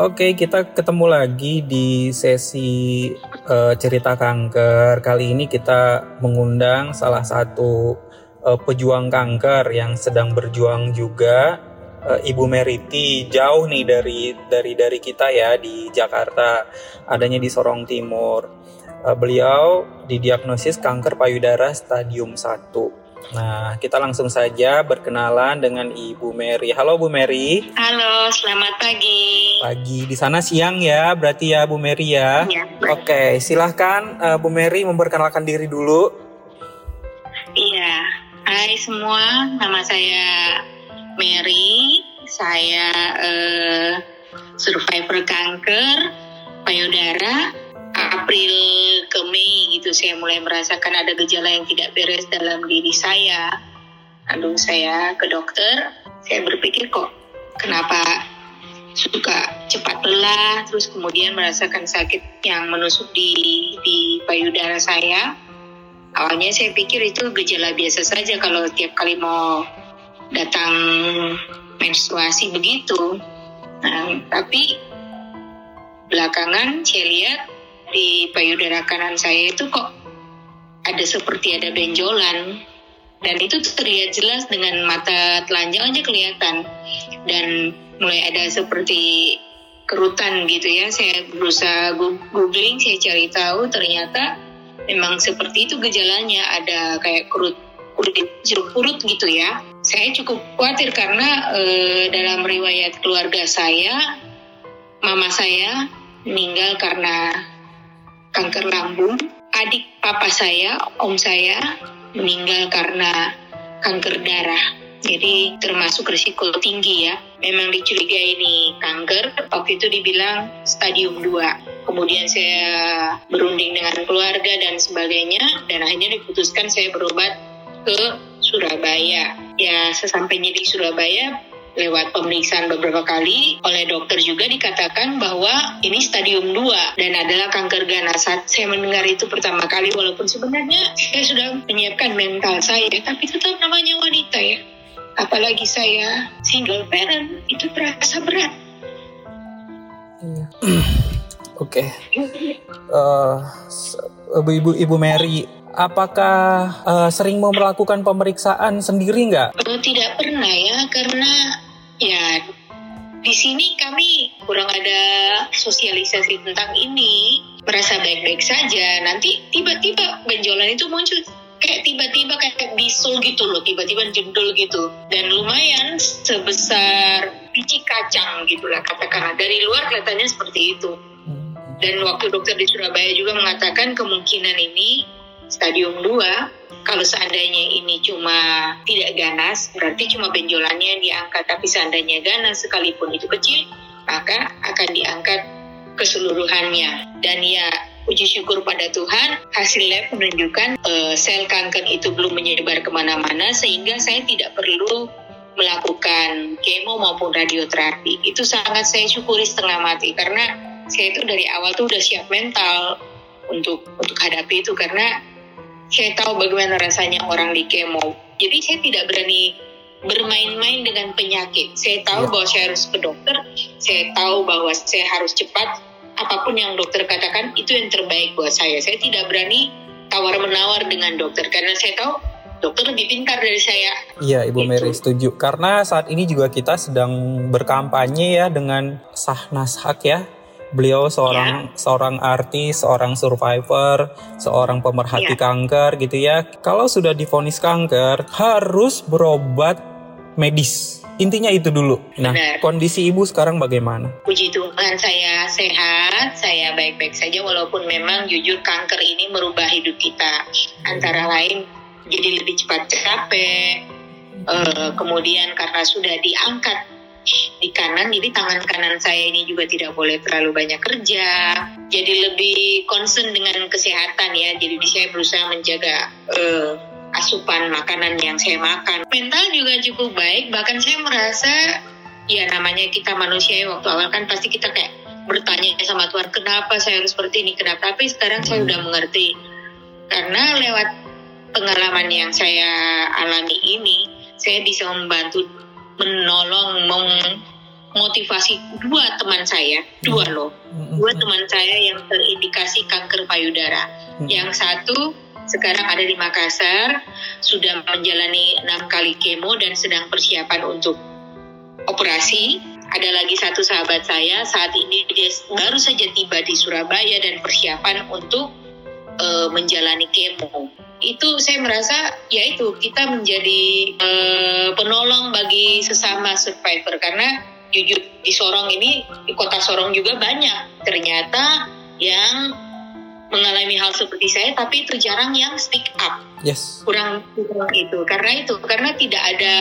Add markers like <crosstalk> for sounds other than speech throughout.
Oke, kita ketemu lagi di sesi uh, cerita kanker. Kali ini kita mengundang salah satu uh, pejuang kanker yang sedang berjuang juga, uh, Ibu Meriti. Jauh nih dari dari dari kita ya di Jakarta, adanya di Sorong Timur. Uh, beliau didiagnosis kanker payudara stadium 1. Nah, kita langsung saja berkenalan dengan Ibu Mary. Halo Bu Mary. Halo, selamat pagi. Pagi di sana siang ya, berarti ya Bu Mary ya. ya Oke, silahkan uh, Bu Mary memperkenalkan diri dulu. Iya, hai semua, nama saya Mary. Saya uh, survivor kanker payudara April ke Mei gitu saya mulai merasakan ada gejala yang tidak beres dalam diri saya. Lalu saya ke dokter, saya berpikir kok kenapa suka cepat lelah, terus kemudian merasakan sakit yang menusuk di di payudara saya. Awalnya saya pikir itu gejala biasa saja kalau tiap kali mau datang menstruasi begitu. Nah, tapi belakangan saya lihat di payudara kanan saya itu kok ada seperti ada benjolan. Dan itu terlihat jelas dengan mata telanjang aja kelihatan. Dan mulai ada seperti kerutan gitu ya. Saya berusaha googling saya cari tahu ternyata memang seperti itu gejalanya. Ada kayak kerut kulit jeruk purut gitu ya. Saya cukup khawatir karena e, dalam riwayat keluarga saya mama saya meninggal karena kanker lambung. Adik papa saya, om saya meninggal karena kanker darah. Jadi termasuk risiko tinggi ya. Memang dicurigai ini kanker, waktu itu dibilang stadium 2. Kemudian saya berunding dengan keluarga dan sebagainya, dan akhirnya diputuskan saya berobat ke Surabaya. Ya sesampainya di Surabaya, lewat pemeriksaan beberapa kali oleh dokter juga dikatakan bahwa ini stadium 2 dan adalah kanker ganas. Saat saya mendengar itu pertama kali walaupun sebenarnya saya sudah menyiapkan mental saya tapi tetap namanya wanita ya. Apalagi saya single parent itu terasa berat. Iya. <clears throat> Oke. Okay. Uh, eh, Ibu Ibu Mary apakah uh, sering mau melakukan pemeriksaan sendiri nggak? Oh, tidak pernah ya, karena ya di sini kami kurang ada sosialisasi tentang ini. Merasa baik-baik saja, nanti tiba-tiba benjolan itu muncul kayak tiba-tiba kayak bisul gitu loh, tiba-tiba jendul gitu. Dan lumayan sebesar biji kacang gitu lah katakanlah. Dari luar kelihatannya seperti itu. Hmm. Dan waktu dokter di Surabaya juga mengatakan kemungkinan ini stadium 2 kalau seandainya ini cuma tidak ganas berarti cuma benjolannya diangkat. Tapi seandainya ganas sekalipun itu kecil maka akan diangkat keseluruhannya. Dan ya puji syukur pada Tuhan hasil lab menunjukkan uh, sel kanker itu belum menyebar ke mana-mana sehingga saya tidak perlu melakukan kemo maupun radioterapi. Itu sangat saya syukuri setengah mati karena saya itu dari awal tuh udah siap mental untuk untuk hadapi itu. Karena saya tahu bagaimana rasanya orang di kemo. Jadi saya tidak berani bermain-main dengan penyakit. Saya tahu ya. bahwa saya harus ke dokter. Saya tahu bahwa saya harus cepat. Apa pun yang dokter katakan itu yang terbaik buat saya. Saya tidak berani tawar menawar dengan dokter karena saya tahu dokter lebih pintar dari saya. Iya, Ibu gitu. Mary setuju. Karena saat ini juga kita sedang berkampanye ya dengan sah nashak ya beliau seorang ya. seorang artis, seorang survivor, seorang pemerhati ya. kanker gitu ya. Kalau sudah difonis kanker, harus berobat medis. Intinya itu dulu. Nah, Benar. kondisi ibu sekarang bagaimana? Puji Tuhan saya sehat, saya baik-baik saja walaupun memang jujur kanker ini merubah hidup kita. Antara lain jadi lebih cepat capek, uh, kemudian karena sudah diangkat di kanan jadi tangan kanan saya ini juga tidak boleh terlalu banyak kerja. Jadi lebih concern dengan kesehatan ya. Jadi saya berusaha menjaga uh, asupan makanan yang saya makan. Mental juga cukup baik. Bahkan saya merasa ya namanya kita manusia ya waktu awal kan pasti kita kayak bertanya sama Tuhan kenapa saya harus seperti ini? Kenapa? Tapi sekarang saya udah mengerti. Karena lewat pengalaman yang saya alami ini saya bisa membantu menolong mem motivasi dua teman saya, dua loh, dua teman saya yang terindikasi kanker payudara. Yang satu sekarang ada di Makassar, sudah menjalani enam kali kemo dan sedang persiapan untuk operasi. Ada lagi satu sahabat saya saat ini dia baru saja tiba di Surabaya dan persiapan untuk uh, menjalani kemo. Itu saya merasa ya itu kita menjadi uh, penolong bagi sesama survivor. Karena jujur di Sorong ini di kota Sorong juga banyak ternyata yang mengalami hal seperti saya tapi itu jarang yang speak up. Yes. Kurang kurang itu. Karena itu karena tidak ada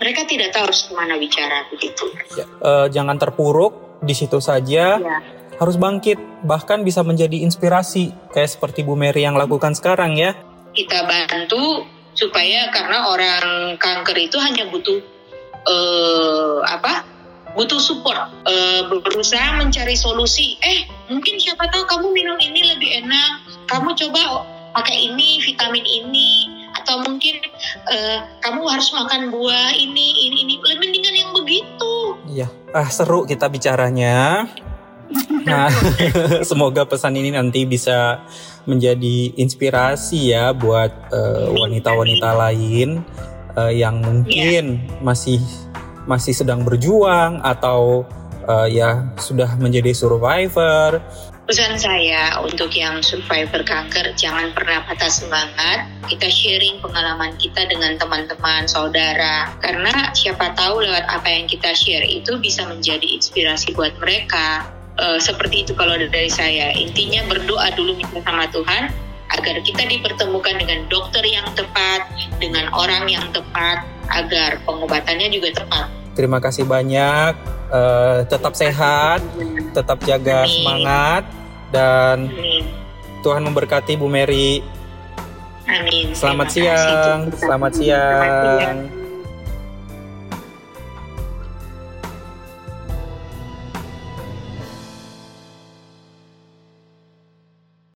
mereka tidak tahu harus ke mana bicara begitu. Ya, uh, jangan terpuruk di situ saja. Ya. Harus bangkit bahkan bisa menjadi inspirasi kayak seperti Bu Mary yang lakukan sekarang ya. Kita bantu supaya karena orang kanker itu hanya butuh uh, apa? Butuh support uh, berusaha mencari solusi. Eh mungkin siapa tahu kamu minum ini lebih enak. Kamu coba pakai ini vitamin ini. Atau mungkin uh, kamu harus makan buah ini ini ini. Lebih mendingan yang begitu. Iya. Ah seru kita bicaranya nah <laughs> semoga pesan ini nanti bisa menjadi inspirasi ya buat wanita-wanita uh, lain uh, yang mungkin yeah. masih masih sedang berjuang atau uh, ya sudah menjadi survivor. Pesan saya untuk yang survivor kanker jangan pernah patah semangat. Kita sharing pengalaman kita dengan teman-teman, saudara. Karena siapa tahu lewat apa yang kita share itu bisa menjadi inspirasi buat mereka. Uh, seperti itu kalau dari saya. Intinya berdoa dulu minta sama Tuhan agar kita dipertemukan dengan dokter yang tepat, dengan orang yang tepat, agar pengobatannya juga tepat. Terima kasih banyak. Uh, tetap sehat, tetap jaga Amin. semangat dan Amin. Tuhan memberkati Bu Mary. Amin. Selamat siang. Selamat siang. Selamat siang.